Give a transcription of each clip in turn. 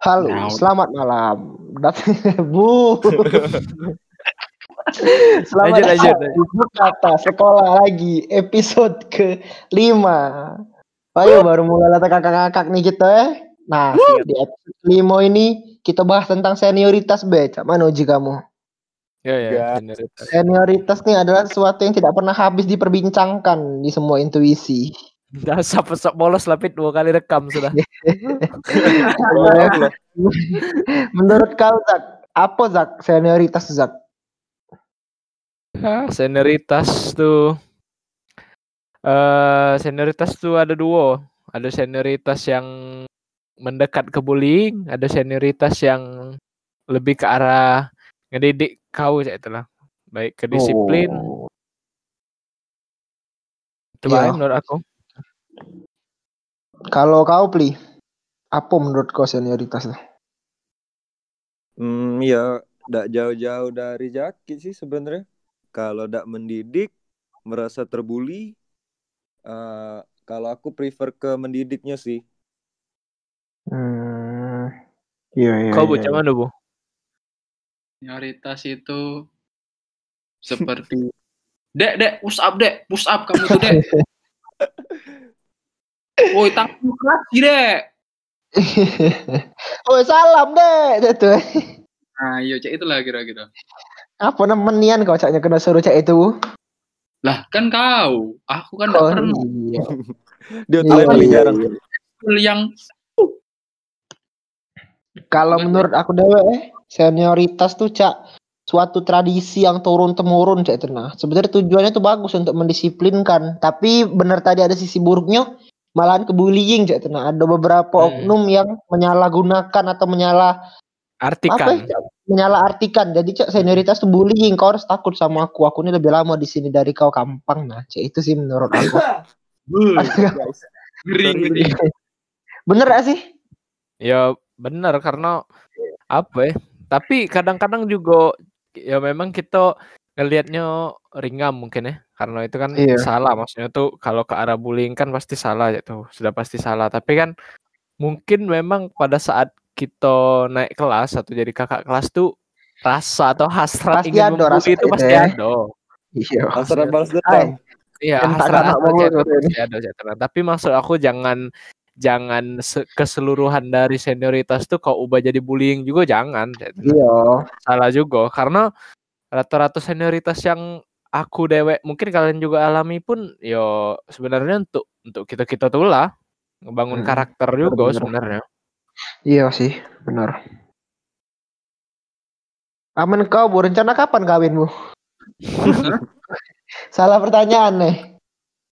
Halo, Nah, selamat malam. Dat- Bu. selamat Lanjut, lanjut, Bu Kata Sekolah lagi episode ke-5. Ayo baru mulai lata kakak-kakak nih kita ya. Nah, di episode kelima ini kita bahas tentang senioritas be. Cak mana uji kamu? Ya ya. Ya. senioritas. Senioritas nih adalah sesuatu yang tidak pernah habis diperbincangkan di semua intuisi. Dasar pesok bolos lapit dua kali rekam sudah. Menurut kau Zak, apa Zak senioritas Zak? Senioritas tuh eh senioritas tuh ada dua. Ada senioritas yang mendekat ke bullying, ada senioritas yang lebih ke arah ngedidik kau ya itulah. Baik ke disiplin, Oh. baik Iya. menurut aku. Kalau kau Pli, apa menurut kau senioritas? Hmm, ya, ndak jauh-jauh dari Jaki sih sebenarnya. Kalau ndak mendidik, merasa terbuli. eh, kalau aku prefer ke mendidiknya sih. Hmm. Iya iya. Kau iya. mana bu? Senioritas itu seperti Dek, dek, push up, dek, push up kamu tuh, dek. Woi, tangan keras sih, dek. oh salam deh, itu. Nah, iya, cek itulah kira-kira. Apa nemenian kau caknya kena suruh cak itu? Lah, kan kau. Aku kan nggak Oh, pernah iya. Dia tuh Iya, yang paling iya, jarang. yang Kalau menurut aku dewe eh, senioritas tuh cak suatu tradisi yang turun temurun cak itu nah. Sebenarnya tujuannya tuh bagus untuk mendisiplinkan, tapi benar tadi ada sisi buruknya malahan ke bullying cak itu nah. Ada beberapa Hmm. oknum yang menyalahgunakan atau menyalah apa Artikan. ya, menyalah artikan. Jadi cak senioritas tuh bullying. Kau harus takut sama aku. Aku ini lebih lama di sini dari kau kampang nah. Cak itu sih menurut aku. Bener gak sih? Ya benar karena apa ya? Tapi kadang-kadang juga ya memang kita ngelihatnya ringan mungkin ya. Karena itu kan Iya. salah maksudnya tuh kalau ke arah bullying kan pasti salah ya tuh. Sudah pasti salah. Tapi kan mungkin memang pada saat kita naik kelas atau jadi kakak kelas tuh rasa atau hasrat Pasti ingin rasa membuli itu pasti ya. ada. Iya. Antara balas dendam. Iya, hasrat hasrat ada. Tapi maksud aku jangan jangan se- keseluruhan dari senioritas tuh kau ubah jadi bullying juga jangan. Iya. Salah juga karena rata-rata senioritas yang aku dewek mungkin kalian juga alami pun yo sebenarnya untuk untuk kita kita tuh lah ngebangun Mm-mm. karakter juga sebenarnya. Iya sih, benar. Aman kau, Bu. Rencana kapan kawinmu? Salah pertanyaan nih.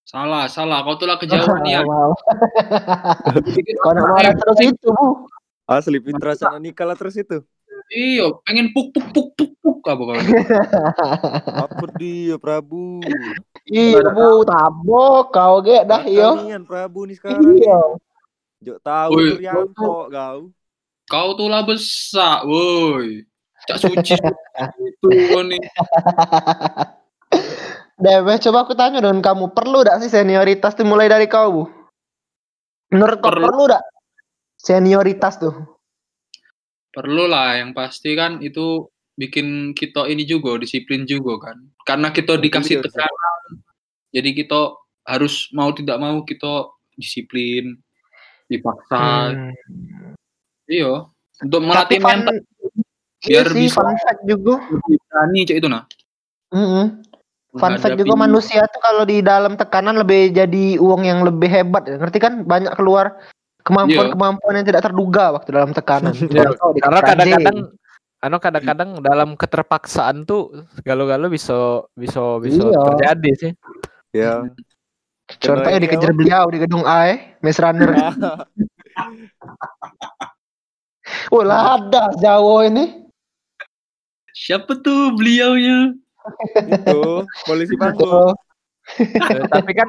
Salah, salah. Kau tuh lah kejauhan ya. Wow. Kau nak marah terus itu, Bu. Asli Fitra sana nikah lah terus itu. Iya, pengen puk puk puk puk puk apa kau? Apa dia Prabu? iya, Bu. Tabok kau ge dah iya. Kalian Prabu nih sekarang. Iya. Jok tahu Rianto kau. Kau tuh lah besar, woi. Cak suci itu kau nih. Dewe, coba aku tanya dengan kamu, perlu gak sih senioritas tuh mulai dari kau, Bu? Menurut kau Perlu. perlu gak? Senioritas tuh. Perlu lah, yang pasti kan itu bikin kita ini juga disiplin juga kan. Karena kita Mungkin dikasih tekanan, jadi kita harus mau tidak mau kita disiplin, dipaksa. Hmm. Iya, untuk melatih fun, mental iya biar sih, bisa- fun fact juga. berani cek itu nah. Mm-mm. Fun fact menghadapi- juga manusia tuh kalau di dalam tekanan lebih jadi uang yang lebih hebat. ya. Ngerti kan? Banyak keluar kemampuan-kemampuan yang tidak terduga waktu dalam tekanan. Iya, di Karena kadang-kadang anu kadang-kadang dalam keterpaksaan tuh galau-galau bisa bisa bisa Iya. terjadi sih. Ya. Contohnya Kenapa dikejar beliau di gedung A, eh, Maze Runner. Oh lah ada Jawa ini. Siapa tuh beliaunya? Itu polisi. Oh, Eh, tapi kan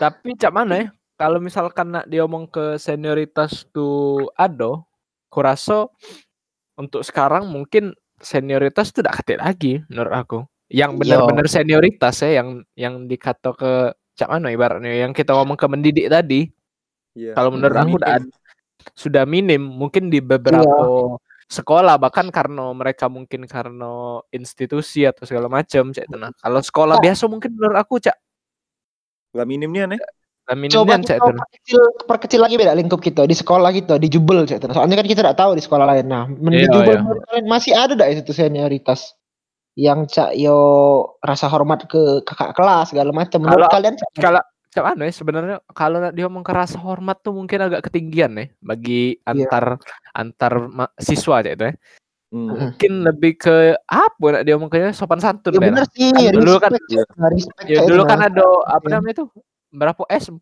tapi cak mana ya? Kalau misalkan nak diomong ke senioritas tuh ado, kurasa untuk sekarang mungkin senioritas tidak ketik lagi menurut aku. Yang benar-benar senioritas ya yang yang dikata ke cak mana ibaratnya yang kita ngomong ke mendidik tadi. Iya. Kalau menurut aku udah sudah minim mungkin di beberapa sekolah bahkan karena mereka mungkin karena institusi atau segala macam cak nah kalau sekolah Oh. biasa mungkin menurut aku cak Lah minimnya nih. Lah Coba kita perkecil, perkecil lagi beda lingkup kita di sekolah kita di Jubel cek. Soalnya kan kita tidak tahu di sekolah lain. Nah, men- di Iya, Jubel iya. kalian masih ada tidak itu senioritas yang cak yo rasa hormat ke kakak kelas segala macam. Menurut Kalau- kalian Cak? kalau cak mana ya sebenarnya kalau dia ngomong kerasa hormat tuh mungkin agak ketinggian ya bagi Iya. antar antar ma- siswa cak itu ya Hmm. mungkin lebih ke apa nak dia ngomong sopan santun Ya bener sih, Kan dulu kan- respect, Cak. Respect ya Cak, dulu kan ada apa namanya tuh berapa S 4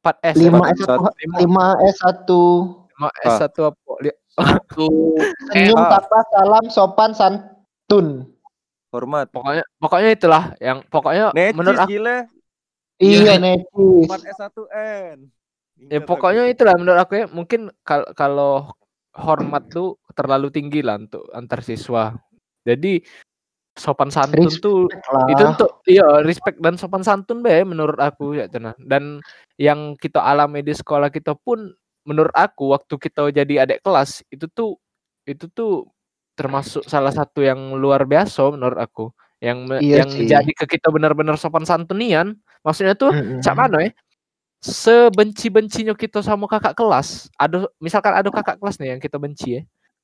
4 S lima apa? S satu Lima. lima S satu Lima S satu apa li- Satu senyum Ah. tapa salam sopan santun. Hormat. pokoknya pokoknya itulah yang pokoknya Necis menurut aku gile. Iya necis. 4 S1N. ya pokoknya itulah menurut aku ya mungkin kalau kalau hormat tuh terlalu tinggi lah untuk antar siswa jadi sopan santun Respect tuh lah. itu untuk iya respect dan sopan santun be menurut aku ya Cina. dan yang kita alami di sekolah kita pun menurut aku waktu kita jadi adik kelas itu tuh itu tuh termasuk salah satu yang luar biasa menurut aku yang Iya yang sih. jadi ke kita benar-benar sopan santunian maksudnya tuh Mm-mm. cak mana ya sebenci-bencinya kita sama kakak kelas ada misalkan ada kakak kelas nih yang kita benci ya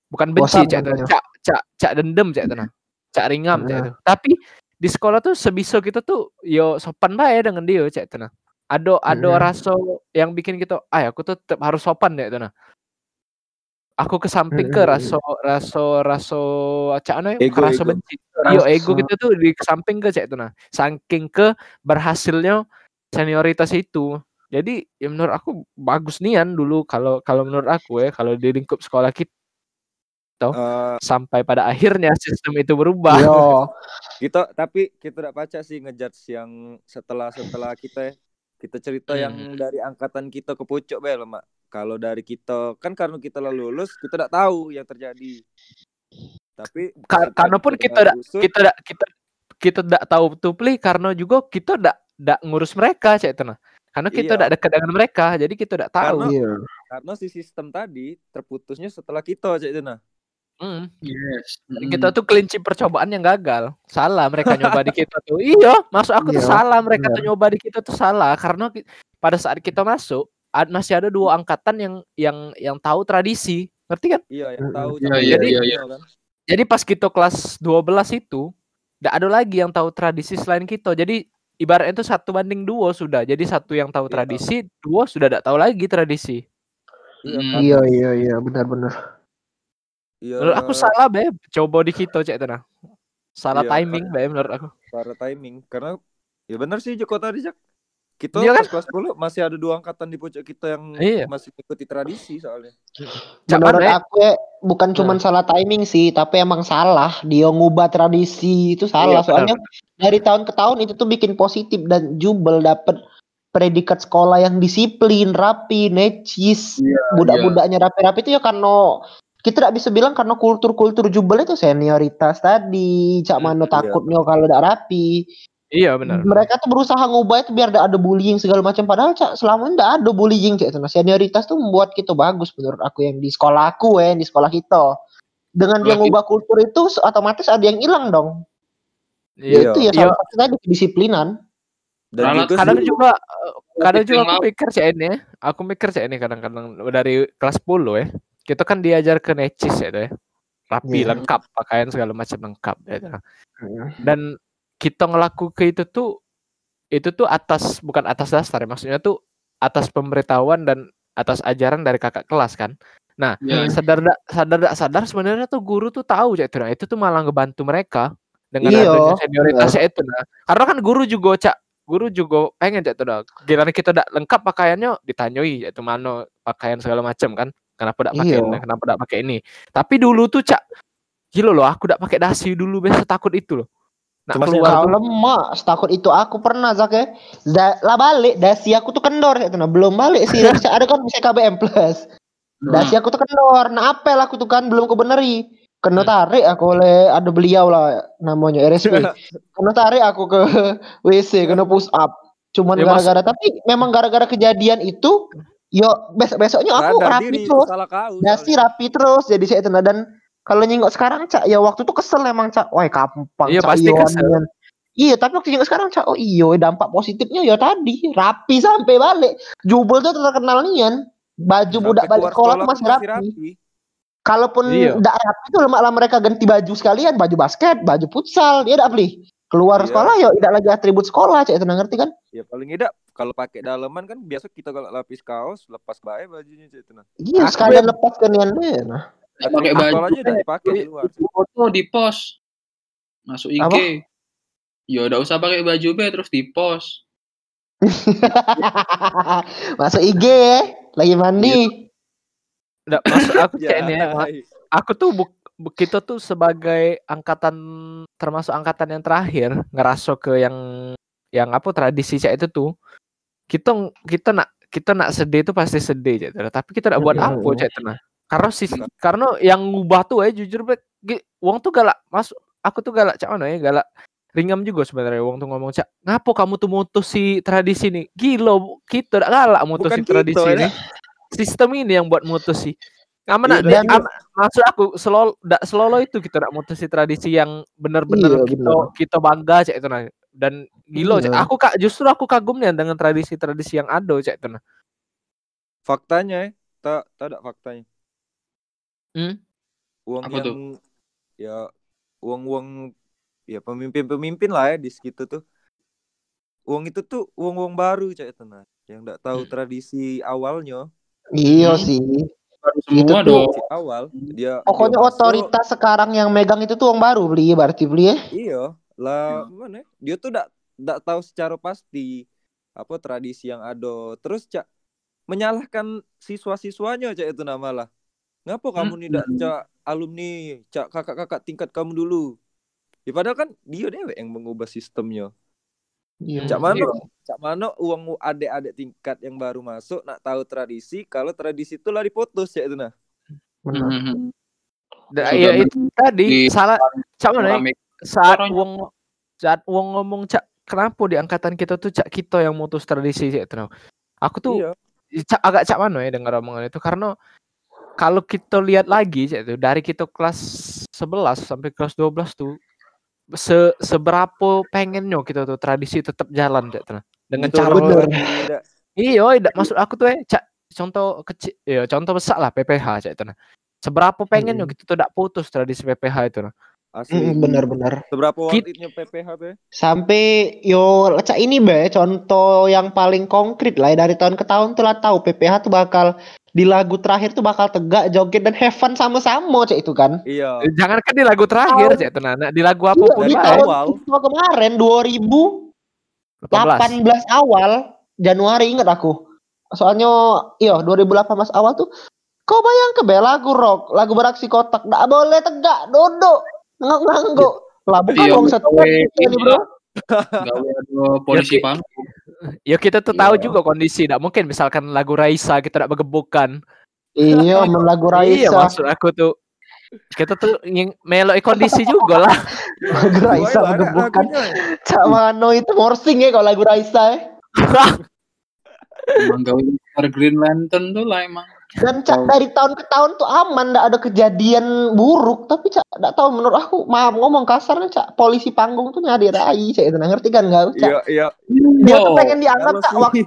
bukan benci Bosan cak cak cak cak dendam cak tenang cak ringam cak itu tapi di sekolah tuh sebisa kita tuh yo sopan bae dengan dia cak tenang ada ada Mm-mm. rasa yang bikin kita ah aku tuh tetap harus sopan ya tenang aku ke samping ke Mm-mm. rasa rasa rasa cak ano ya Ego, rasa ego. benci Yo ego kita tuh di samping ke cek itu nah. Saking ke berhasilnya senioritas itu. Jadi ya menurut aku bagus nian dulu kalau kalau menurut aku ya kalau di lingkup sekolah kita Eh, sampai pada akhirnya sistem itu berubah. Yo, kita tapi kita tidak baca sih ngejudge yang setelah setelah kita kita cerita yang Hmm. dari angkatan kita ke pucuk bel mak kalau dari kita kan karena kita lalu lulus kita tidak tahu yang terjadi tapi Ka- karena pun kita dengar dak- usut, kita dak- kita kita tidak tahu betul Pli, karena juga kita tidak tidak ngurus mereka cek itu nah. Karena kita Iya. tidak dekat dengan mereka, jadi kita tidak tahu. Karena- iya. karena si sistem tadi terputusnya setelah kita cek itu nah Hmm. yes. Dan kita tuh kelinci percobaan yang gagal. Salah mereka nyoba di kita tuh. Iya, masuk aku tuh Iya, salah. Mereka benar. tuh nyoba di kita tuh salah karena pada saat kita masuk ad- masih ada dua angkatan yang yang yang tahu tradisi. Ngerti kan? iya yang Mm-mm. tahu Iya, zaman iya, dulu iya, iya. kan Jadi pas kita kelas 12 itu tidak ada lagi yang tahu tradisi selain kita. Jadi ibaratnya itu satu banding dua sudah. Jadi satu yang tahu Iya. tradisi, dua sudah tidak tahu lagi tradisi. iya Hmm. kan? Iya iya iya benar-benar. Iya Menurut aku salah, Be. Coba di kita cek nah. Salah Iya. timing, Be, menurut aku. para timing karena ya benar sih Joko tadi Jak kita Iya kan? kelas 10 masih ada dua angkatan di pucuk kita yang Iya. masih mengikuti tradisi soalnya Cak Menurut ya? aku ya, bukan cuman salah timing sih, tapi emang salah dia ngubah tradisi itu salah. Iya, benar, Soalnya dari tahun ke tahun itu tuh bikin positif dan jubel dapet predikat sekolah yang disiplin, rapi, necis, Iya, budak-budaknya rapi-rapi itu ya karena kita tidak bisa bilang karena kultur-kultur jubel itu senioritas tadi, cak Hmm, mano iya. takutnya kalau tidak rapi. Iya, benar. Mereka tuh berusaha ngubah itu biar tidak ada bullying segala macam. Padahal cak selama ini tidak ada bullying cak. Nah, senioritas tuh membuat kita bagus menurut aku yang di sekolah aku ya, yang di sekolah kita. Dengan dia ngubah kultur itu otomatis ada yang hilang dong. Iya. Itu ya Iya. salah satu tadi kedisiplinan. dan kadang sih, juga eh, kadang juga aku cek ini ya. aku mikir cek ini kadang-kadang dari kelas 10 ya kita kan diajar ke necis ya tuh ya. Rapi Iya. lengkap pakaian segala macam lengkap ya tuh. dan kita ngelaku ke itu tuh itu tuh atas bukan atas dasar ya maksudnya tuh atas pemberitahuan dan atas ajaran dari kakak kelas kan. Nah Iya. sadar dak sadar dak sadar sebenarnya tuh guru tuh tahu cek itu nah itu tuh malah ngebantu mereka dengan Iya, adanya senioritasnya itu nah karena kan guru juga cak guru juga pengen cak tuh dah. Giliran kita dak lengkap pakaiannya ditanyoi itu mana pakaian segala macam kan kenapa dak pakai Iya. ini kenapa dak pakai ini tapi dulu tuh cak gila loh aku dak pakai dasi dulu biasa takut itu loh nak Cuma keluar Kau lemah, setakut itu aku pernah Zak ya. Da, lah balik, dasi aku tuh kendor ya nah, belum balik sih. Ada kan bisa KBM plus. Hmm. Dasi aku tuh kendor, nah apel aku tuh kan belum kebeneri. Kena Hmm. tarik aku oleh ada beliau lah namanya RSP. Kena tarik aku ke WC, kena push up. Cuman Ya, mas- gara-gara tapi memang gara-gara kejadian itu Yo besok besoknya aku Sadar rapi diri, terus. salah kau. Dasi soalnya. rapi terus jadi saya itu nah, dan kalau nyingok sekarang cak ya waktu itu kesel emang cak wah gampang Iya, cak pasti kesel. iya tapi waktu nyingok sekarang cak oh iyo dampak positifnya ya tadi rapi sampai balik jubel tuh terkenal nian baju Sampai budak balik sekolah masih rapi, kalaupun Iya. tidak rapi itu malah mereka ganti baju sekalian baju basket baju futsal dia tidak beli keluar Iya. sekolah ya tidak lagi atribut sekolah itu nah, ngerti kan? Ya paling tidak kalau pakai daleman kan biasa kita kalau lapis kaos lepas bae bajunya cek itu nah. iya sekalian yang- lepas nian deh nah. Pakai baju sekolahnya tidak dipakai di luar. foto di post masuk IG Apa? ya udah usah pakai baju be terus di post masuk IG ya lagi mandi. Nggak, maksud aku Ya, ini ya, aku tuh buk, bu- kita tuh sebagai angkatan termasuk angkatan yang terakhir ngerasa ke yang yang apa tradisi cak itu tuh kita kita nak kita nak sedih itu pasti sedih cak tapi kita nak buat Mm-mm. apa cak itu nah karena sih karena yang ngubah tuh eh jujur gi- uang tuh galak masuk aku tuh galak cak mana ya galak ringam juga sebenarnya uang tuh ngomong cak ngapo kamu tuh mutus si tradisi nih gila Bu. kita galak mutus Bukan si kita, tradisi ya. ini sistem ini yang buat mutus sih Aman Iya, nak, dan- am- maksud aku selol dak selolo itu kita nak mutus si tradisi yang benar-benar Iya, kita kita bangga cek itu nah dan gilo cek Iya. aku kak justru aku kagumnya dengan tradisi-tradisi yang ada cek itu nah Faktanya ya, tak tak ada faktanya. Hmm? Uang Apa yang tuh? ya uang-uang ya pemimpin-pemimpin lah ya di situ tuh. Uang itu tuh uang-uang baru cek itu nah. Yang enggak tahu Hmm. tradisi awalnya, iya Hmm. sih Itu semua tuh- dong si awal dia Pokoknya dia masuk, otoritas sekarang yang megang itu tuh uang baru beli berarti beli ya. Iya, lah mana? ya? Dia tuh enggak enggak tahu secara pasti apa tradisi yang ada. Terus cak menyalahkan siswa-siswanya cak itu nama lah. Ngapa kamu Hmm. cak alumni, cak kakak-kakak tingkat kamu dulu? Ya padahal kan dia dewe yang mengubah sistemnya. Iya. Cak? Iya. Cak mana uang adik-adik tingkat yang baru masuk nak tahu tradisi kalau tradisi itu lah diputus cak itu nah. Mhm. Da- Sudah ya itu tadi di- salah cak ya? Rame. saat uang saat uang ngomong cak kenapa di angkatan kita tuh cak kita yang mutus tradisi cak itu nah. aku tuh Iya. cak, agak cak mana ya dengar omongan itu karena kalau kita lihat lagi cak itu dari kita kelas 11 sampai kelas 12 tuh se seberapa pengennya kita tuh tradisi tetap jalan cak itu nah. dengan Betul, cara bener. Tidak. Iya, tidak maksud aku tuh eh cak contoh kecil, ya contoh besar lah PPH cak itu nah. Seberapa pengen Mm. gitu tuh tidak putus tradisi PPH itu nah. Asli. Mm, Benar-benar. Seberapa Kit- worth it-nya PPH be? Sampai yo cak ini be contoh yang paling konkret lah ya, dari tahun ke tahun tuh lah tahu PPH tuh bakal di lagu terakhir tuh bakal tegak joget dan have fun sama-sama cak itu kan. Iya. Eh, Jangan kan di lagu terakhir cak itu. Nah, di lagu apa pun Iya, di lah. tahun awal. itu kemarin 2018 18. awal Januari ingat aku. Soalnya iya 2018 awal tuh kau bayang ke lagu rock, lagu beraksi kotak, nggak boleh tegak, duduk, ngangguk-ngangguk. Lah bukan Iya, uang satu ini bro. Gawe ada polisi Ki- pam. Ya kita tuh tahu Iya. juga kondisi, tidak mungkin misalkan lagu Raisa kita tidak bergebukan. Iya, lagu Iya, Raisa. maksud aku tuh kita tuh yang meloi kondisi juga lah. Lagu Raisa bergebukan. Cak Mano itu morsing ya kalau lagu Raisa ya. Emang gawe. Green Lantern tuh lah emang. Dan cak dari tahun ke tahun tuh aman, nggak ada kejadian buruk. Tapi cak nggak tahu menurut aku, maaf ngomong kasarnya cak polisi panggung tuh nyari rai, cak itu ngerti kan nggak? Cak Iya, iya. dia tuh Wow. pengen dianggap cak waktu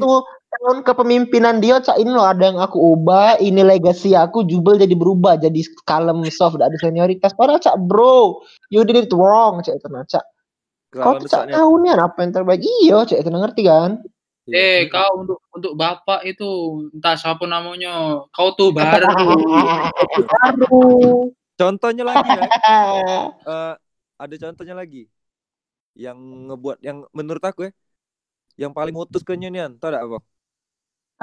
tahun kepemimpinan dia cak ini loh ada yang aku ubah, ini legacy aku jubel jadi berubah jadi kalem soft, ada senioritas. Padahal cak bro, you did it wrong, cak itu nah cak. Kau tuh cak besarnya. tahu nih apa yang terbaik. Iya, cak itu ngerti kan? Eh, kau untuk untuk bapak itu entah siapa namanya. Kau tuh baru. Baru. Contohnya lagi ya. eh, ada contohnya lagi. Yang ngebuat yang menurut aku ya yang paling mutus kenyanian, tau gak apa?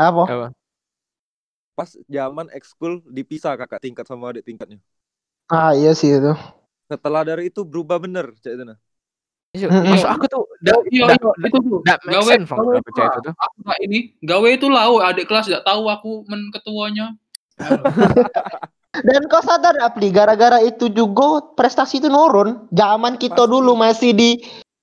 apa? Apa? Pas zaman ekskul dipisah kakak tingkat sama adik tingkatnya. Ah iya sih itu. Setelah dari itu berubah bener, cek itu nah. Iya. Maksud aku tuh Iya, dak iya, itu tuh. make Gawe, sense gawe percaya itu tuh. Aku nggak ini. Gawe itu lau adik kelas tidak tahu aku men ketuanya. Dan kau sadar Apli, gara-gara itu juga prestasi itu nurun. Zaman kita Pasti. dulu masih di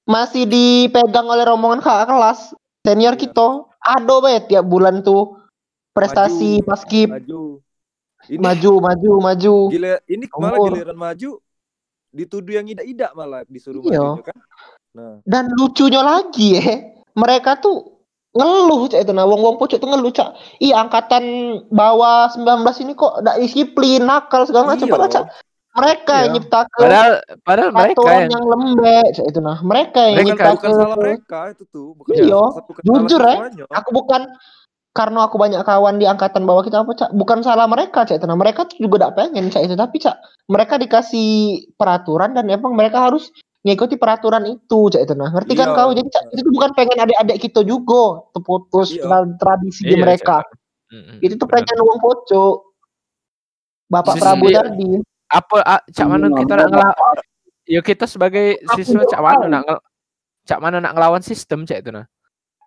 masih dipegang oleh rombongan kakak kelas senior Iya. kita. Ado be tiap bulan tuh prestasi Maju. paskib Maju. Ini maju maju maju gila ini malah giliran maju dituduh yang idak-idak malah disuruh Iya. maju kan. Nah, dan lucunya lagi ya mereka tuh ngeluh cak itu nah wong wong pocok tuh ngeluh cak iya angkatan bawah 19 ini kok tidak disiplin nakal segala macam Iya. padahal cak mereka yang Iya. nyiptakan Padahal padahal mereka yang yang lembek cak itu nah mereka yang Mereka bukan, bukan nyiptakan salah mereka itu tuh, bukan Iya. bukan Jujur, eh. siswanya. aku bukan karena aku banyak kawan di angkatan bawah kita apa cak bukan salah mereka cak itu nah mereka tuh juga tidak pengen cak itu tapi cak mereka dikasih peraturan dan emang mereka harus ngikuti peraturan itu cak itu nah ngerti kan Iya. kau? Jadi cak itu bukan pengen adik-adik kita juga terputus Iya. tra- tradisi di Iya, mereka. Cak. Itu tuh pengen uang pocok. Bapak Sisi- Prabu iya. tadi apa ah, cak mana kita nak ngelawan ya kita sebagai siswa cak mana nak cak mana nak ngelawan sistem cak itu nah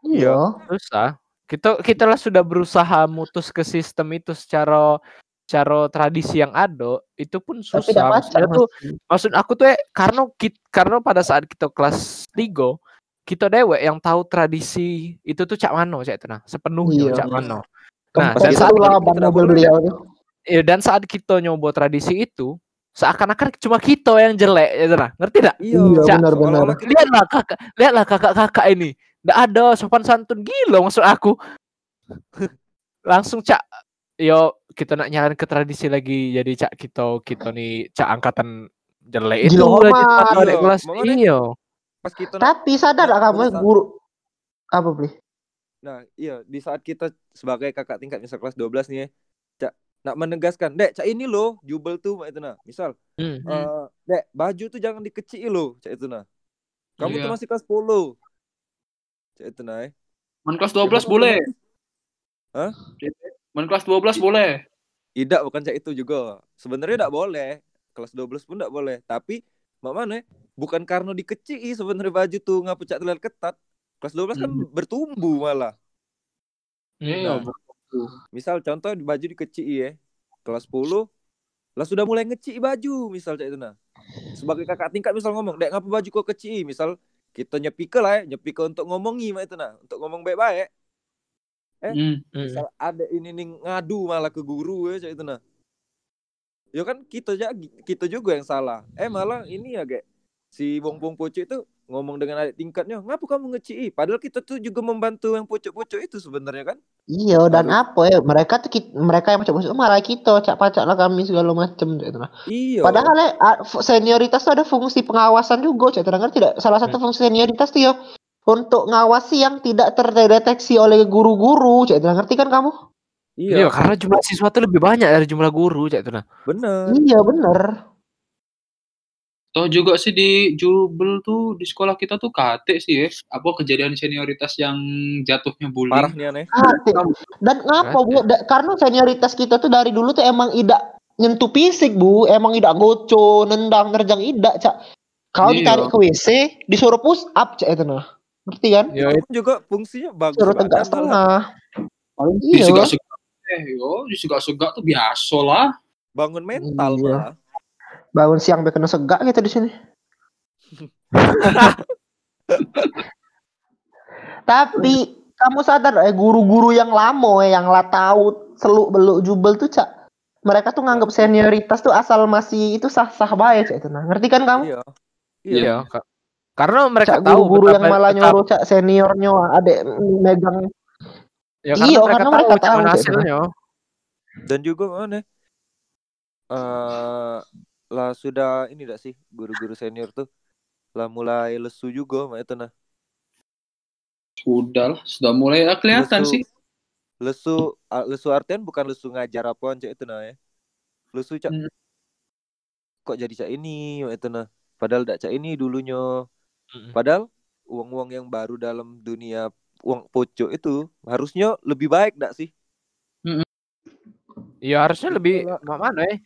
iya. Susah. Kita kita lah sudah berusaha mutus ke sistem itu secara secara tradisi yang ada itu pun tidak susah. maksudnya tuh maksud aku tuh eh, karena kit, karena pada saat kita kelas 3 kita dewek yang tahu tradisi itu tuh cak mano cak itu nah sepenuhnya Iya. cak mano. nah, Nah, dan kita saat lah kita tidak beliau tuh eh, dan saat kita nyoba tradisi itu seakan-akan cuma kita yang jelek ya nah ngerti tak Iya, Iya, Cak, benar, benar. seolah-olah kita- lihatlah kakak lihatlah kakak-kakak ini. Nggak ada sopan santun gila maksud aku. Langsung cak yo kita nak nyalain ke tradisi lagi jadi cak kita kita nih cak angkatan jelek itu adik Iya, kelas makanya- iya pas kita tapi sadar lah kamu guru apa beli Nah, iya di saat kita sebagai kakak tingkat misal kelas 12 nih ya, Cak, nak menegaskan, "Dek, Cak ini loh, jubel tuh itu nah." Misal, Hmm. eh, "Dek, baju tuh jangan dikecil loh." Cak itu nah. Kamu tuh Iya. masih kelas 10. Cak itu nah. eh. Main kelas Ya, 12 betul, boleh. Hah? Main kelas 12 boleh. Tidak, bukan Cak itu juga. Sebenarnya tidak boleh. Kelas 12 pun tidak boleh. Tapi mak mana? Bukan karena dikecil sebenarnya baju tuh ngapa Cak terlihat ketat. Kelas 12 kan Hmm. bertumbuh malah. Iya. Nah. Misal contoh baju dikecil ya. Kelas 10 lah sudah mulai ngecil baju misal cak itu nah. Sebagai kakak tingkat misal ngomong, "Dek, ngapa baju kok kecil?" Misal kita nyepike lah ya, nyepike untuk ngomongi mak itu nah, untuk ngomong baik-baik. Hmm. Hmm. Misal ada ini nih ngadu malah ke guru ya cak itu nah. Ya kan kita aja kita juga yang salah. Eh malah ini ya, Gek. Si Wong Pong Poco itu ngomong dengan adik tingkatnya, "Ngapa kamu ngecil?" Padahal kita tuh juga membantu yang pocok-pocok itu sebenarnya kan. Iya dan Harus. apa ya mereka tuh mereka yang macam malah kita cak pacak lah kami segala macam gitu nah. Iya. Padahal ya, senioritas tuh ada fungsi pengawasan juga cak terdengar tidak salah satu fungsi senioritas tuh ya untuk ngawasi yang tidak terdeteksi oleh guru-guru cak terdengar ngerti kan kamu? Iya, karena jumlah siswa tuh lebih banyak dari jumlah guru cak itu nah. bener. Iya bener. Toh juga sih di Jubel tuh di sekolah kita tuh kate sih ya. Apa kejadian senioritas yang jatuhnya bullying. Parahnya nih. Hati. Dan ngapa bu? Da- karena senioritas kita tuh dari dulu tuh emang idak nyentuh fisik bu, emang idak goco, nendang, nerjang idak cak. Kau Iya. ditarik ke WC, disuruh push up cak itu nah. Ngerti kan? Pun juga fungsinya bagus Suruh tegak malah. setengah. Di Iya. segak-segak eh yo, di segak-segak tuh biasa lah. bangun mental Iya. malah. Bangun siang biar kena segak gitu di sini. Tapi kamu sadar eh guru-guru yang lama eh, yang lah tahu seluk beluk jubel tuh cak mereka tuh nganggap senioritas tuh asal masih itu sah-sah baik cak itu nah ngerti kan kamu Iya. Iya. iya. Karena mereka cak tahu guru-guru yang malah nyuruh cak seniornya adek megang Ya, karena Iya, mereka karena tahu mereka tahu, Cak. hasilnya. Dan juga mana? eh lah sudah ini tidak sih guru-guru senior tuh lah mulai lesu juga mak itu nah. Sudah lah, sudah mulai ya, kelihatan Lesu. sih. Lesu ah, lesu artian bukan lesu ngajar apa cak itu nah ya. Lesu cak Hmm. kok jadi cak ini mak itu nah. Padahal dak cak ini dulunya. Mm-mm. Padahal uang-uang yang baru dalam dunia uang pocok itu harusnya lebih baik dak sih? Iya harusnya lebih ma- mana ya?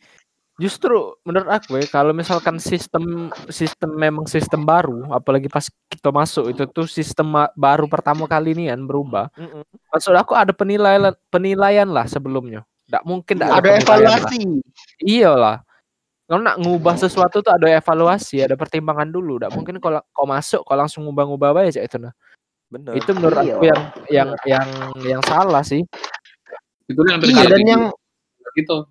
Justru menurut aku ya kalau misalkan sistem sistem memang sistem baru, apalagi pas kita masuk itu tuh sistem baru pertama kali ini kan berubah. Mm-mm. Maksud aku ada penilaian penilaian lah sebelumnya. Tidak mungkin nggak ada lah. evaluasi Iya lah. Kalau nak ngubah sesuatu tuh ada evaluasi, ada pertimbangan dulu. Tidak mungkin kalau kau masuk kau langsung ngubah-ngubah aja itu nah. Bener. Itu menurut Iya. aku yang yang yang yang salah sih. Itu yang Iya dan yang gitu.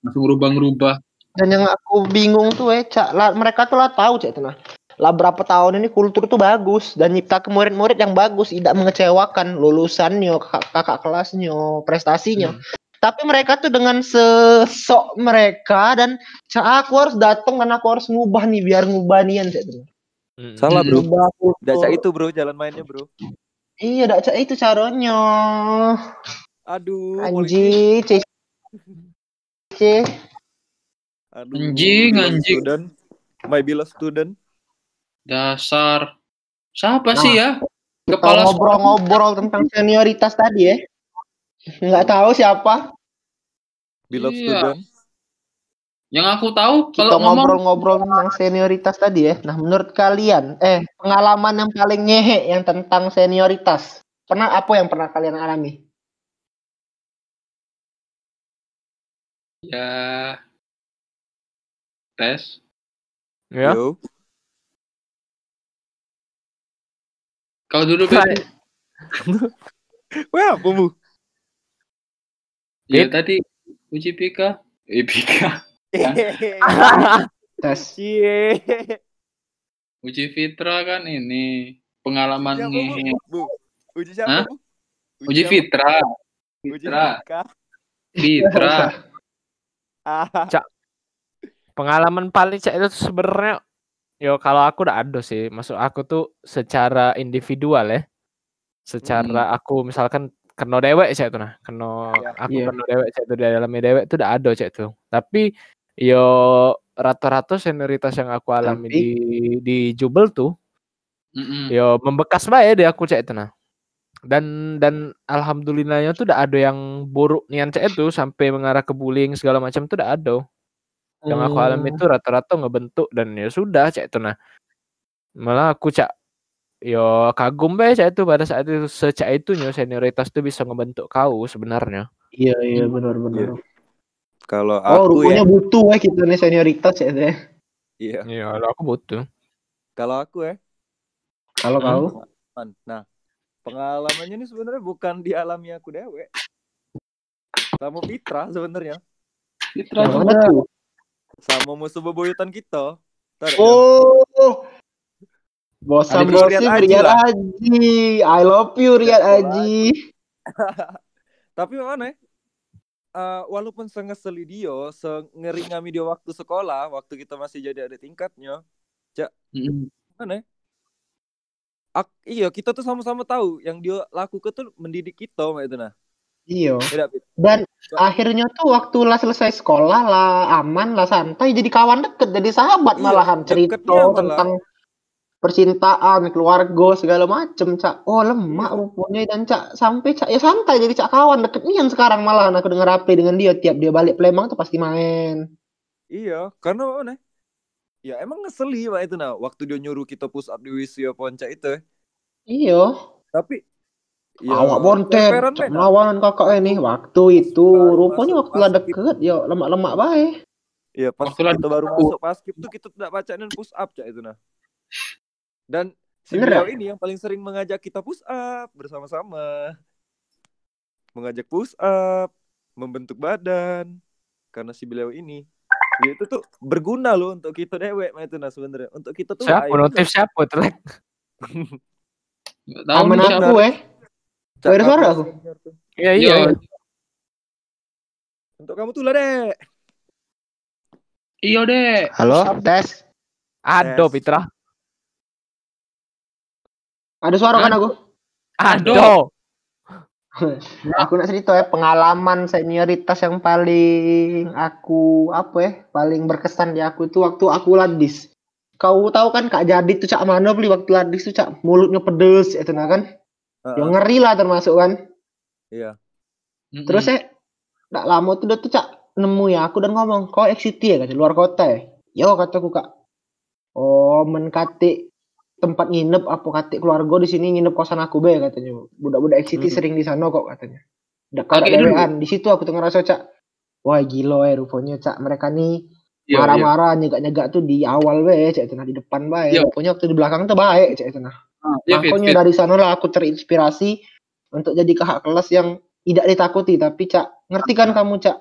Langsung ngerubah-ngerubah. dan yang aku bingung tuh eh cak lah, mereka tuh lah tahu cak itu nah lah berapa tahun ini kultur tuh bagus dan nyipta ke murid-murid yang bagus tidak mengecewakan lulusannya kakak, kakak kelasnya prestasinya tapi mereka tuh dengan sesok mereka dan cak aku harus datang dan aku harus ngubah nih biar ngubah nian cak itu Mm. Salah bro. Daca itu bro, jalan mainnya bro. iya dak cak itu caranya Aduh, anji c c Aduh, Anjing, anjing. Student. My beloved student. Dasar. Siapa Nah, sih ya? Kepala ngobrol-ngobrol tentang senioritas tadi ya nggak tahu siapa Beloved Iya. student. Yang aku tahu kita kalau ngomong ngobrol-ngobrol tentang senioritas tadi ya. Nah, menurut kalian, eh pengalaman yang paling ngehe yang tentang senioritas, pernah apa yang pernah kalian alami? ya tes. Ya. Yo. Kau dulu Bet. Wah, apa Ya Bit. tadi uji Pika. Eh Pika. Tes. Cie. Uji Fitra kan ini pengalaman Siapa, ngehe. Bu? Uji siapa, Hah? Bu? Uji siapa? Fitra. Uji Fitra. Fika. Fitra. Ah, Pengalaman paling cak itu sebenarnya yo kalau aku udah ada sih. Masuk aku tuh secara individual ya. Secara aku misalkan kena dewek cak itu nah. Kena Iya. aku Iya. kena dewek cak itu di dalamnya dewek itu udah ada cak itu. Tapi yo rata-rata senioritas yang aku alami Tapi- di di Jubel tuh Mm-mm. yo membekas bae di aku cek itu nah dan dan alhamdulillahnya tuh udah ada yang buruk nian cek itu sampai mengarah ke bullying segala macam tuh udah ada yang aku alami itu rata-rata ngebentuk dan ya sudah cek itu nah malah aku cak yo kagum bae cek itu pada saat itu secak itunya senioritas tuh bisa ngebentuk kau sebenarnya Iya iya benar benar. Kalau Oh aku ya, rupanya butuh ya kita nih senioritas ya teh. iya. iya kalau aku butuh Kalau aku ya, Kalau Hmm. kau? Nah, pengalamannya ini sebenarnya bukan dialami aku dewe. Sama Fitra sebenarnya, Fitra tuh. tuh? sama musuh bebuyutan kita. Nggak? Oh. Riyad bosan Haji Riyad. Haji. I love you Riyad Haji. Tapi mana? ya? Eh, walaupun sengeseli dia, sengeringami dia waktu sekolah, waktu kita masih jadi ada tingkatnya, Mm-mm. mana? ya? Ak- iya, kita tuh sama-sama tahu yang dia lakukan tuh mendidik kita, Mbak itu nah. Iya. Dan akhirnya tuh waktu lah selesai sekolah lah aman lah santai jadi kawan deket jadi sahabat Iya, malahan cerita malah. tentang percintaan keluarga segala macem cak. Oh lemak Iya. rupanya. Dan cak sampai cak ya santai jadi cak kawan. Deket nih yang sekarang malahan aku denger apa dengan dia tiap dia balik Palembang tuh pasti main. Iya, karena mana? Ya emang ngeseli Mbak itu nah, waktu dia nyuruh kita push up di Wisya Ponca itu. iya. Tapi awak lemperan, cak Ben. melawan kakak ini. Waktu itu Baru rupanya masuk waktu lah deket ya lemak-lemak baik Iya, pas Waktu kita baru masuk paskib tuh kita tidak baca dan push up cak itu nah. Dan si Bener beliau ya? ini yang paling sering mengajak kita push up bersama-sama. Mengajak push up, membentuk badan. Karena si beliau ini dia itu tuh berguna loh untuk kita dewek itu nah sebenarnya. Untuk kita tuh siapa notif siapa itu Lek? Nggak tahu nih, aku eh Cak, Ada suara aku? iya Iya, iya Untuk kamu tuh lah dek. Iya deh. halo tes Ado Yes. Ada suara kan aku Ado Aku nak cerita ya pengalaman senioritas yang paling aku apa ya paling berkesan di aku itu waktu aku ladis. Kau tahu kan Kak Jadi tuh cak mana beli waktu ladis tuh cak mulutnya pedes itu nah kan. Heeh, Yang ngeri lah termasuk kan. Iya. Mm-mm. Terus ya tak lama tuh dia tuh cak nemu ya aku dan ngomong kau XCT ya kata luar kota ya. Yo kataku kak. Oh menkati tempat nginep apa kati keluarga di sini nginep kosan aku be katanya. Budak-budak XCT Hmm. sering di sana kok katanya. Dulu. dewean. Di situ aku tuh ngerasa cak. Wah gila ya rupanya cak mereka nih iya. marah-marah nyegak-nyegak tuh di awal be cak itu nah di depan bae. Iya. Rupanya waktu di belakang tuh baik cak itu nah. Ah, Iya, Makanya dari sana lah aku terinspirasi untuk jadi kakak kelas yang tidak ditakuti tapi cak ngerti kan kamu cak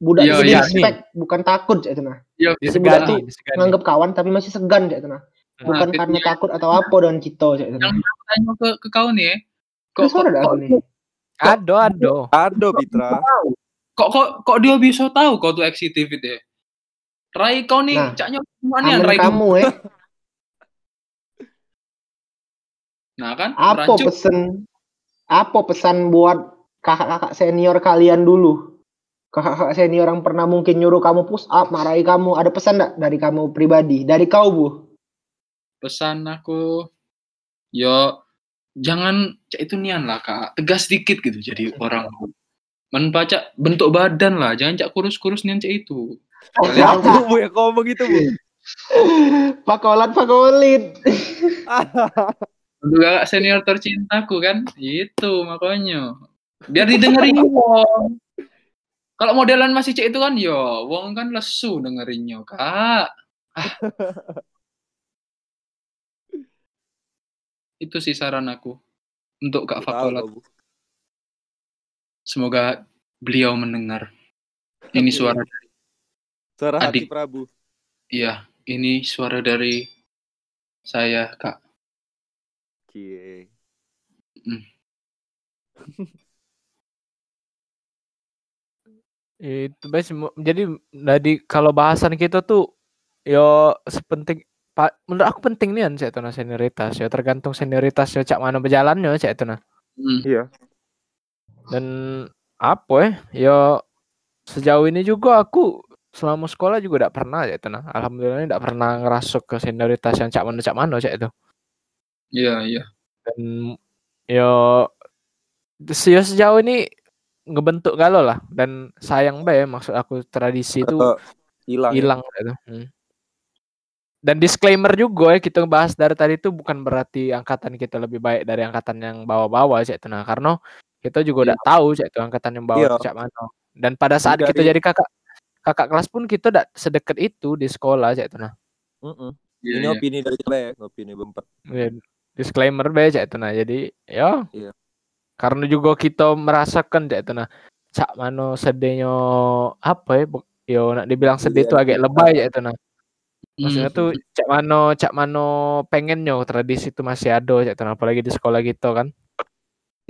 budak itu iya, respect bukan takut cak itu nah Jadi budak tuh nganggap kawan tapi masih segan cak itu nah bukan Nah, karena takut atau apa dengan kita cak itu nah Yang tanya ke ke kau nih ya. kok Kok Ado, ado. Ado Pitra. kok kok kok dia bisa tahu kau tuh exitivit ya? Rai kau nih, Nah, caknya semuanya aman Rai kamu eh Nah kan, apa rancu. pesen apa pesan buat kakak-kakak senior kalian dulu kakak-kakak senior yang pernah mungkin nyuruh kamu push up marahi kamu ada pesan enggak dari kamu pribadi dari kau bu pesan aku yo jangan cak itu nian lah kak. Tegas dikit gitu jadi orang. Menbaca bentuk badan lah jangan cak kurus-kurus nian cak itu. Ya bu, bu yang ngomong itu bu. pakolat pakolit untuk kakak senior tercintaku kan itu makanya. Biar didengerin wong kalau modelan masih cek itu kan yo wong kan lesu dengerinnya kak Ah. Itu sih saran aku untuk kak Bu. semoga beliau mendengar ini suara Suara hati Adik. Prabu. iya ini suara dari saya kak Cie. Itu bes jadi jadi kalau bahasan kita tuh yo sepenting pak menurut aku penting nih cek itu nah senioritas ya tergantung senioritas ya cak mana berjalannya cek itu nah Hmm. Iya. dan apa ya yo sejauh ini juga aku selama sekolah juga tidak pernah cek itu nah alhamdulillah tidak pernah ngerasuk ke senioritas yang cak mana cak mana cek itu iya iya dan yo se- yo sejauh ini ngebentuk galau lah dan sayang bae maksud aku tradisi itu hilang. ya? hilang gitu. Hmm. Dan disclaimer juga ya kita bahas dari tadi itu bukan berarti angkatan kita lebih baik dari angkatan yang bawa-bawa cek itu nah karena kita juga udah tahu cek itu angkatan yang bawa Iya. cak mana. Dan pada saat Juga kita di- jadi kakak kakak kelas pun kita udah sedekat itu di sekolah cek itu nah. Mm-mm. Iya, Ini iya. opini dari kita ya, opini bempat. Ya, disclaimer bae cek itu nah. Jadi ya Iya. karena juga kita merasakan cek itu nah cak mano sedihnya apa ya yo nak dibilang sedih itu Iya, agak iya. lebay cek itu nah. Maksudnya Hmm. tuh cak mano cak mano pengennya tradisi itu masih ada cak tuh apalagi di sekolah gitu kan.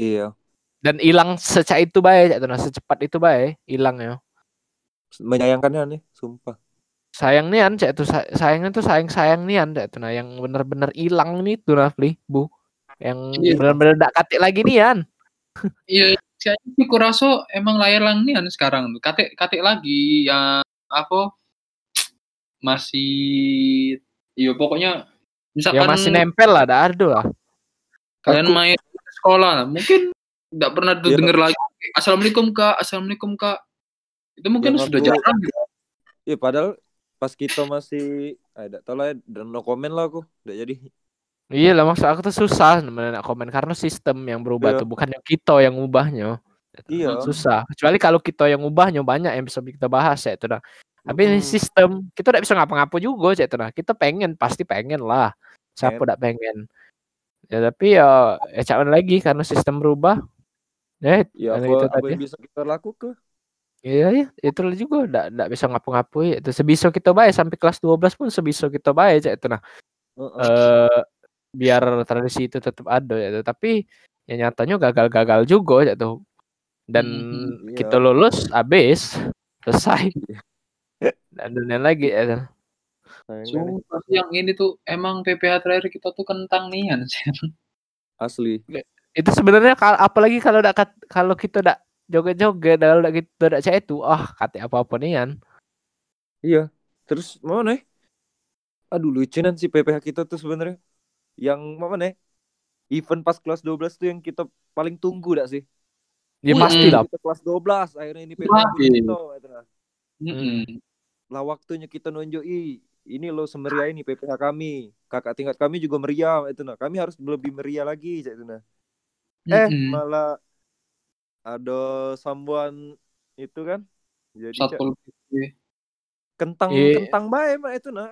Iya. Dan hilang secak itu baik cak tuh secepat itu baik hilang ya. Menyayangkannya nih, sumpah. Sayang nian cak itu sa- sayangnya tuh sayang sayang nian cak tuh nah yang bener-bener hilang nih tuh Rafli bu. Yang Iya. bener-bener dak katik lagi nian. Iya, saya sih kurasa emang layar lang nih sekarang tuh. Katik katik lagi yang apa masih iya pokoknya misalkan Ya masih nempel lah ada lah. kalian Aku- main sekolah lah, mungkin nggak pernah Iya. denger lagi assalamualaikum kak assalamualaikum kak itu mungkin Yang sudah aku- jarang gitu. Iya, padahal pas kita masih ada tau lah ya, dan no comment lah aku. Udah jadi. Iya lah maksud aku tuh susah sebenarnya nak komen karena sistem yang berubah Iya. tuh bukan yang kita yang ngubahnya. Iya. Susah. Kecuali kalau kita yang ngubahnya banyak yang bisa kita bahas ya itu dah. Tapi ini Mm-mm. sistem kita tidak bisa ngapa-ngapa juga ya itu dah. Kita pengen pasti pengen lah. Siapa tidak pengen. Ya tapi ya ya lagi karena sistem berubah. Ya, Ya, apa, itu apa tadi. yang bisa kita lakukan? Iya ya, itu lah juga enggak enggak bisa ngapa-ngapain. Itu sebisa kita baik sampai kelas 12 pun sebisa kita baik ya itu nah. Heeh. eh biar tradisi itu tetap ada ya tapi ya nyatanya gagal-gagal juga ya tuh dan iya. kita lulus habis selesai Iya. dan dunia lagi ya tuh. Sayangnya nih, Sumpah, yang ini tuh emang PPH terakhir kita tuh kentang nian sih. asli. itu sebenarnya apalagi kalau udah kalau kita udah joget-joget kalau udah kita udah cek itu ah kata apa-apa nih kan Iya. Terus mau nih? Aduh lucuan sih PPH kita tuh sebenarnya. Yang mana nih? Event pas kelas 12 tuh yang kita paling tunggu dak sih? Ya pasti lah Kita kelas 12 akhirnya ini Pasti. kita. gitu nah. Mm-mm. Lah waktunya kita nunjuki ini loh semeriah ini PPH kami. Kakak tingkat kami juga meriah itu nah. Kami harus lebih meriah lagi itu nah. Eh Mm-mm. malah ada sambuan itu kan. Jadi PP. kentang Iya. kentang bae mah itu nah.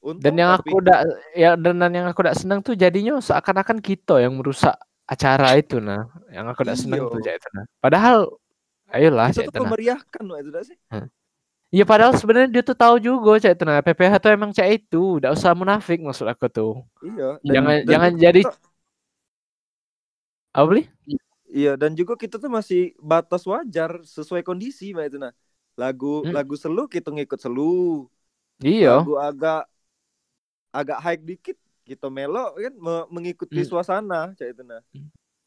Untung dan yang tapi- aku udah ya dan yang aku udah senang tuh jadinya seakan-akan kita yang merusak acara itu nah yang aku tidak senang Iyo. tuh itu nah padahal ayolah Itu tuh itu memeriahkan Wak, itu sih. Iya padahal sebenarnya dia tuh tahu juga cak itu nah PPH tuh emang cak itu tidak usah munafik maksud aku tuh Iya. Jangan- dan jangan juga jadi- kita- apa beli Iya, dan juga kita tuh masih batas wajar sesuai kondisi Mbak itu nah. Lagu Hmm. lagu selu kita ngikut selu. iya Lagu agak agak high dikit kita melo kan me- mengikuti Hmm. suasana cak itu nah.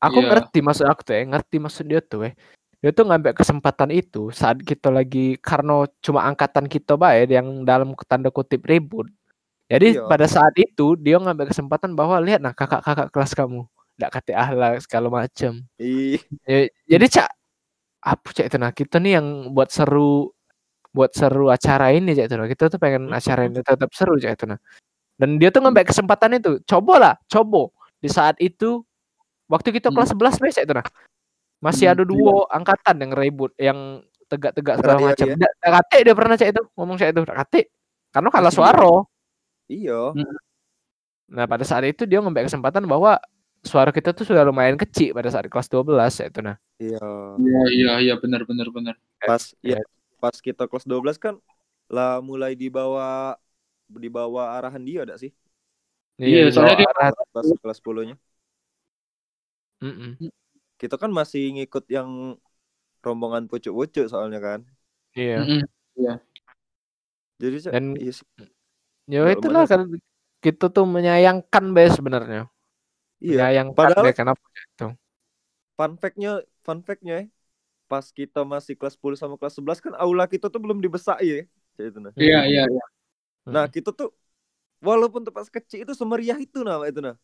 aku Iya. ngerti maksud aku tuh ya ngerti maksud dia tuh eh dia tuh ngambil kesempatan itu saat kita lagi karena cuma angkatan kita baik yang dalam tanda kutip ribut jadi Iya. pada saat itu dia ngambil kesempatan bahwa lihat nah kakak-kakak kelas kamu tidak kata ahlak segala macam Ih, Ya, jadi cak apa cak itu nah kita nih yang buat seru buat seru acara ini cak itu nah kita tuh pengen acara ini tetap seru cak itu nah dan dia tuh ngambil kesempatan itu cobalah coba di saat itu waktu kita Hmm. kelas 11 be cak itu nah masih Hmm, ada dua angkatan yang ribut yang tegak-tegak segala Iya, macam iya. Kate dia pernah cak itu ngomong cak itu kate karena kalah suara iya. nah pada saat itu dia ngambil kesempatan bahwa suara kita tuh sudah lumayan kecil pada saat kelas 12 cak itu nah Iya. Iya iya iya benar benar benar. Pas Iya. ya pas kita kelas 12 kan lah mulai dibawa dibawa arahan dia ada sih Iya, di soalnya bawah dia- arah- pas kelas 10-nya. Mm-mm. Kita kan masih ngikut yang rombongan pucuk-pucuk soalnya kan. Iya. Mm-mm. Jadi Cak, Dan- iya sih. Ya itulah kan kita tuh menyayangkan be sebenarnya. Iya. Menyayangkan Padahal- be kenapa itu. Fun fact-nya, fun fact-nya ya, pas kita masih kelas 10 sama kelas 11 kan aula kita tuh belum dibesai ya. Nah. Iya iya Nah, kita tuh walaupun tuh pas kecil itu semeriah itu nah itu nah.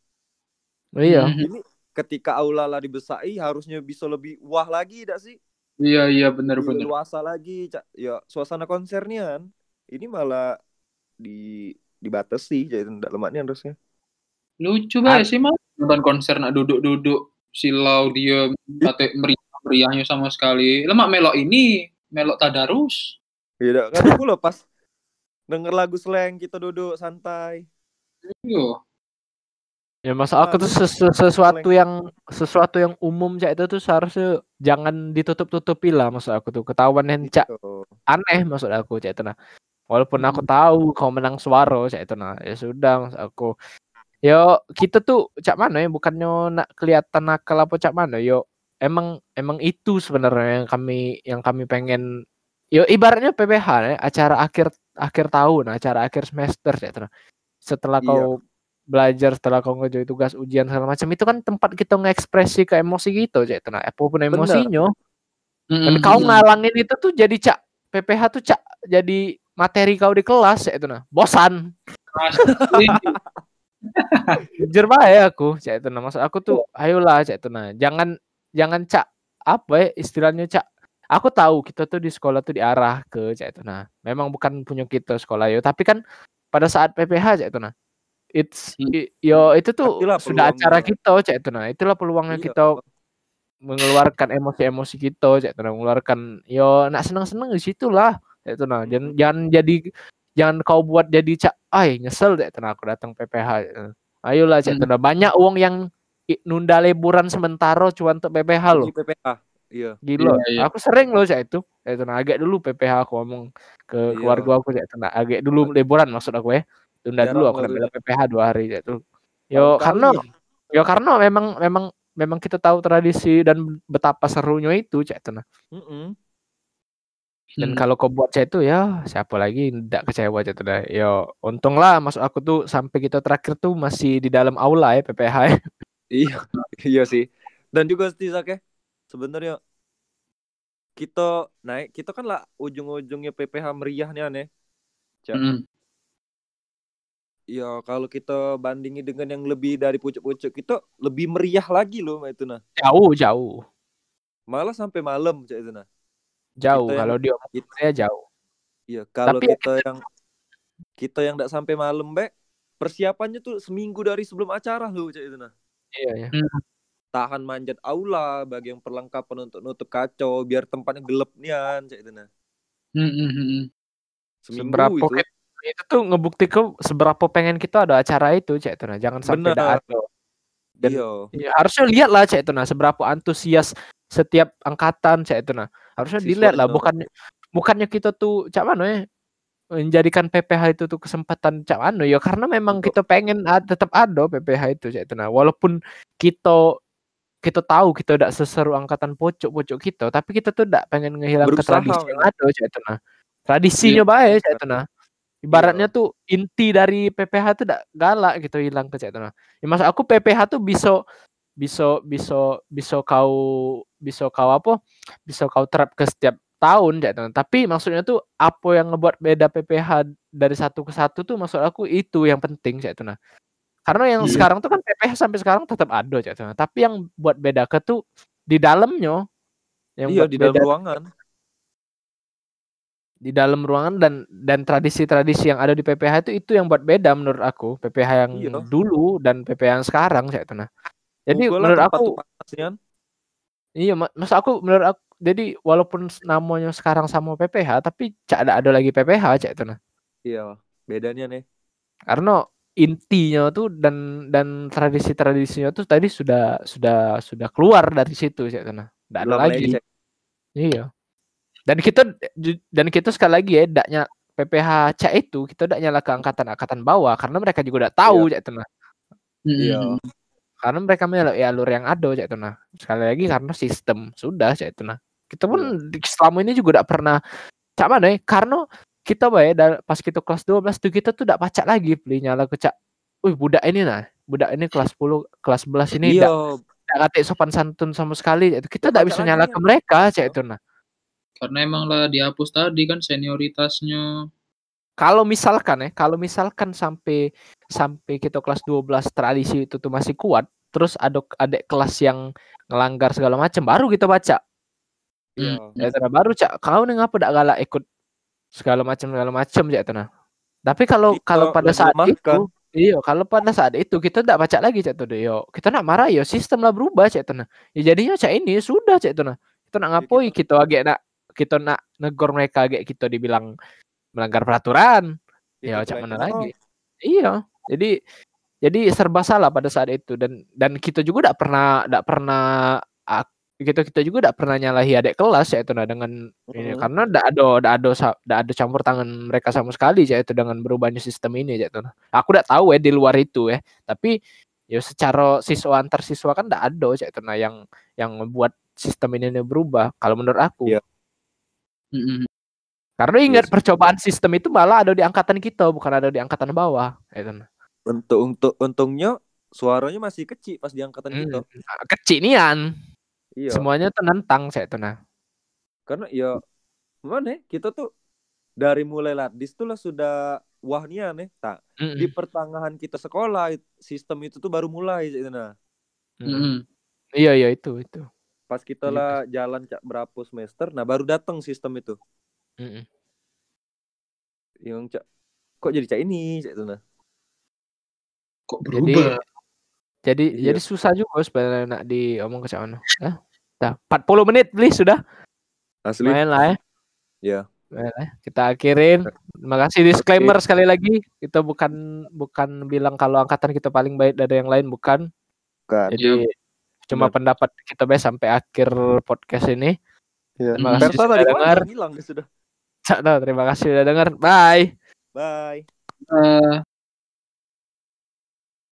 Iya. Mhm. Ini ketika aula lah dibesai harusnya bisa lebih wah lagi tidak sih? Iya iya benar Lebih benar. leluasa lagi, Cak. Ya suasana konsernya kan. Ini malah di dibatasi jadi tidak lemaknya harusnya. Lucu banget sih mah nonton konser nak duduk-duduk silau dia kate meriah meriahnya sama sekali. Lemak melok ini melok tadarus. Iya, kan aku loh pas denger lagu slang kita duduk santai. Yo. Ya masa aku tuh Bagus. ses- ses- sesuatu yang sesuatu yang umum cak itu tuh seharusnya jangan ditutup-tutupi lah maksud aku tuh ketahuan yang cak Gitu. aneh maksud aku cak itu nah. Walaupun aku tahu kau menang suara cak itu nah ya sudah maksud aku. Yo kita tuh cak mana ya bukannya nak kelihatan nakal apa cak mana yo emang emang itu sebenarnya yang kami yang kami pengen yo ibaratnya PPH ya, acara akhir akhir tahun acara akhir semester nah. Setelah Iya. kau belajar setelah kau ngerjain tugas ujian segala macam itu kan tempat kita ngekspresi ke emosi gitu cak itu nah apa pun emosinya dan Mm-mm. kau ngalangin itu tuh jadi cak PPH tuh cak jadi materi kau di kelas ya itu nah bosan. Jujur ya aku cak itu nah maksud aku tuh ayolah cak itu nah jangan jangan cak apa ya istilahnya cak aku tahu kita tuh di sekolah tuh diarah ke cak itu. Nah memang bukan punya kita sekolah yo. Tapi kan pada saat PPH cak itu nah it's Hmm. i- yo itu tuh Itulah sudah acara kita. cak itu nah. Itulah peluangnya Iya. kita mengeluarkan emosi-emosi kita cak itu nah. Mengeluarkan yo nak seneng-seneng di situ lah cak itu nah. Jangan jangan jadi jangan kau buat jadi cak ay nyesel cak itu nah aku datang PPH cak itu. ayolah cak itu nah. Banyak uang yang nunda liburan sementara cuma untuk PPH loh. PPH. Iya. gila Iya, iya. aku sering loh cak itu cak itu nah agak dulu PPH aku ngomong ke Iya. keluarga aku cak itu nah agak dulu liburan maksud aku ya tunda Jarang dulu aku itu. bela PPH dua hari cak itu yo karena kali. Ya karena memang memang memang kita tahu tradisi dan betapa serunya itu cak itu nah. Dan Hmm. kalau kau buat cak itu ya siapa lagi tidak kecewa cak itu dah. Yo untunglah masuk aku tuh sampai kita terakhir tuh masih di dalam aula ya PPH ya. Iya, iya sih. Dan juga Stizak ya, sebenarnya kita naik, kita kan lah ujung-ujungnya PPH meriahnya nih. Mm-mm. Ya kalau kita bandingi dengan yang lebih dari pucuk-pucuk, kita lebih meriah lagi loh itu nah. Jauh jauh Malah sampai malam cak itu nah. jauh Kita yang- kalau dia It- saya jauh. Iya, kalau Tapi kita yang kita yang tidak sampai malam, Bek, persiapannya tuh seminggu dari sebelum acara loh cak itu nah. Iya ya. Tahan manjat aula, bagi yang perlengkapan untuk nutup kacau, biar tempatnya gelap nian cak itu nah. Mm-mm, mm-mm. Seminggu Seberapa itu. kita- itu tuh ngebuktikan seberapa pengen kita ada acara itu cak itu nah. Jangan sampai ada. Dan- Iya. Ya, harusnya lihat lah cek itu nah seberapa antusias setiap angkatan cek itu nah. Harusnya Siswa dilihat lah itu. bukannya bukannya kita tuh cak mana ya menjadikan PPH itu tuh kesempatan cak mana ya karena memang kita pengen ad- tetap ada PPH itu cek itu nah. Walaupun kita kita tahu kita tidak seseru angkatan pocok-pocok kita tapi kita tuh tidak pengen ngehilangkan Berusaha, tradisi yang kan? ada cek itu nah. Tradisinya baik cek itu nah. Ibaratnya Iya. tuh inti dari PPH tuh tidak galak gitu hilang ke cek itu nah. Ya, maksud aku PPH tuh bisa bisa bisa bisa kau bisa kau apa bisa kau terap ke setiap tahun ya teman tapi maksudnya tuh apa yang ngebuat beda PPH dari satu ke satu tuh maksud aku itu yang penting ya nah karena yang Iya. sekarang tuh kan PPH sampai sekarang tetap ada teman tapi yang buat beda ke tuh di dalamnya yang Iya buat di dalam beda ruangan. di dalam ruangan dan dan tradisi-tradisi yang ada di PPH itu itu yang buat beda menurut aku PPH yang Iya. dulu dan PPH yang sekarang ya nah jadi Google menurut aku. Iya, maksud aku menurut aku jadi walaupun namanya sekarang sama PPH tapi cak ada ada lagi PPH cak itu nah. Iya, bedanya nih. Karena intinya tuh dan dan tradisi-tradisinya tuh tadi sudah sudah sudah keluar dari situ cak itu nah. Nggak ada lagi. melenceng. Iya. Dan kita dan kita sekali lagi ya daknya PPH cak itu kita tidak nyala ke angkatan-angkatan bawah karena mereka juga udah tahu cak itu nah. Iya. Hmm. Karena mereka melalui alur yang ada cak itu nah. Sekali lagi karena sistem sudah cak itu nah. Kita pun di- selama ini juga tidak pernah cak mana ya karena kita bae pas kita kelas 12 tuh kita tuh tidak pacak lagi beli nyala ke cak. Wih budak ini nah, budak ini kelas 10, kelas 11 ini Iya, tidak katik sopan santun sama sekali. Itu kita tidak Nggak bisa nyala ke ya. mereka cak itu nah. Karena emang lah dihapus tadi kan senioritasnya. Kalau misalkan ya, kalau misalkan sampai sampai kita kelas 12 tradisi itu tuh masih kuat, terus ada adik kelas yang ngelanggar segala macam, baru kita baca. iya. Ya baru cak, kau nih ngapa dak galak ikut segala macam segala macam ya tanah. Tapi kalau Kita kalau pada saat lemahkan. itu, iya kalau pada saat itu kita tidak baca lagi cak tuh yo. Kita nak marah yo, sistem lah berubah cak tanah. Ya jadinya cak ini sudah cak tanah. Kita nak Ya, ngapoi kita agak nak kita nak negor mereka agak kita dibilang melanggar peraturan. Ya Kita cak mana lagi? Iya. Jadi jadi serba salah pada saat itu dan dan kita juga tidak pernah tidak pernah kita kita juga tidak pernah nyalahi adik kelas ya itu nah dengan ini Mhm. karena tidak ada tidak ada ndak ada campur tangan mereka sama sekali ya itu dengan berubahnya sistem ini ya itu nah. Aku tidak tahu ya di luar itu ya tapi ya secara siswa antar siswa kan tidak ada ya itu nah yang yang membuat sistem ini berubah kalau menurut aku Iya. Mm-mm. karena ingat sih. percobaan sistem itu malah ada di angkatan kita bukan ada di angkatan bawah ya itu nah. Untuk untuk untungnya suaranya masih kecil pas di angkatan Hmm, kita. kecil nian Iya. semuanya tenantang saya itu nah Karena ya mana kita tuh dari mulai ladis tuh lah sudah wahnya nih. Tak Mm-mm. di pertengahan kita sekolah sistem itu tuh baru mulai itu nah. Mm-mm. Mm-mm. iya iya itu itu Pas kita Iya, lah jalan cak berapa semester, nah baru datang sistem itu. Mm-mm. Yang cak kok jadi cak ini cak itu nah. Kok Jadi berubah? jadi Iya. jadi susah juga sebenarnya nak diomong ke sana. Eh, dah 40 menit beli sudah. Asli. Lumayan lah ya. Iya. Lah ya. Kita akhirin. Terima kasih disclaimer sekali lagi. Kita bukan bukan bilang kalau angkatan kita paling baik dari yang lain bukan. Kan. Jadi cuma Benar. pendapat kita be sampai akhir podcast ini. Iya. Terima kasih sudah tadi dengar. hilang sudah. Cak, dah, terima kasih sudah dengar. Bye. Bye. Eh,